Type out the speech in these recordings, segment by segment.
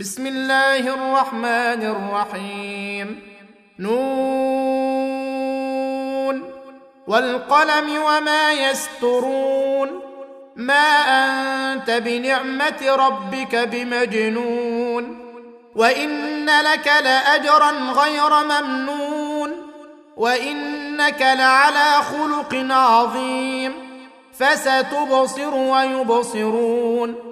بسم الله الرحمن الرحيم. نون. والقلم وما يسترون. ما أنت بنعمة ربك بمجنون. وإن لك لأجرا غير ممنون. وإنك لعلى خلق عظيم. فستبصر ويبصرون.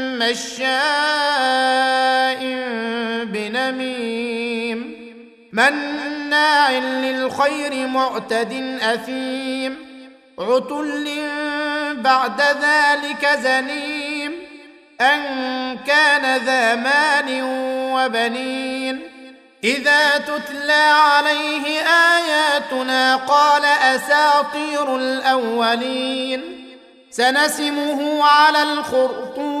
مشاء بنميم مناع للخير معتد أثيم عتل بعد ذلك زنيم أن كان ذا مال وبنين إذا تتلى عليه آياتنا قال أساطير الأولين سنسمه على الخرطوم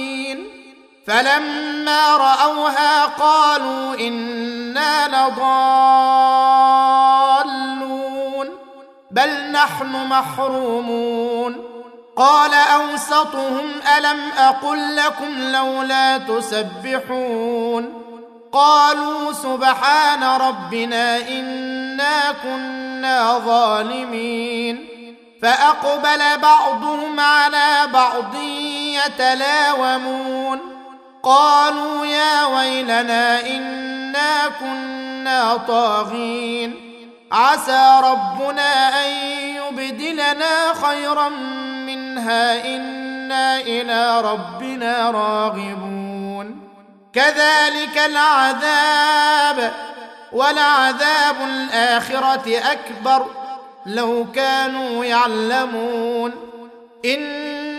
فلما رأوها قالوا إنا لضالون بل نحن محرومون. قال أوسطهم ألم أقل لكم لولا تسبحون؟ قالوا سبحان ربنا إنا كنا ظالمين. فأقبل بعضهم على بعض يتلاومون. قالوا يا ويلنا إنا كنا طاغين. عسى ربنا أن يبدلنا خيرا منها إنا إلى ربنا راغبون. كذلك العذاب ولعذاب الآخرة أكبر لو كانوا يعلمون.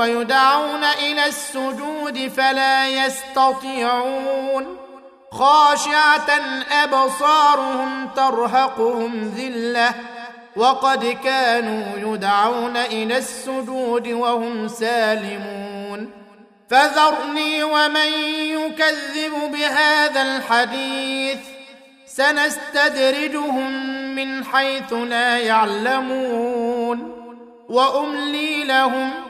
ويدعون إلى السجود فلا يستطيعون. خاشعة أبصارهم ترهقهم ذلة. وقد كانوا يدعون إلى السجود وهم سالمون. فذرني ومن يكذب بهذا الحديث. سنستدرجهم من حيث لا يعلمون. وأملي لهم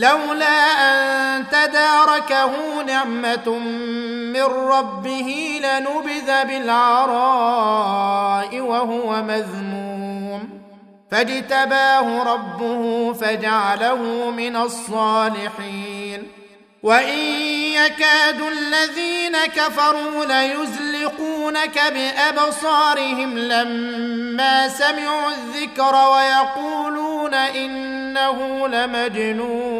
لولا أن تداركه نعمة من ربه لنبذ بالعراء وهو مذموم. فاجتباه ربه فجعله من الصالحين. وإن يكاد الذين كفروا ليزلقونك بأبصارهم لما سمعوا الذكر ويقولون إنه لمجنون.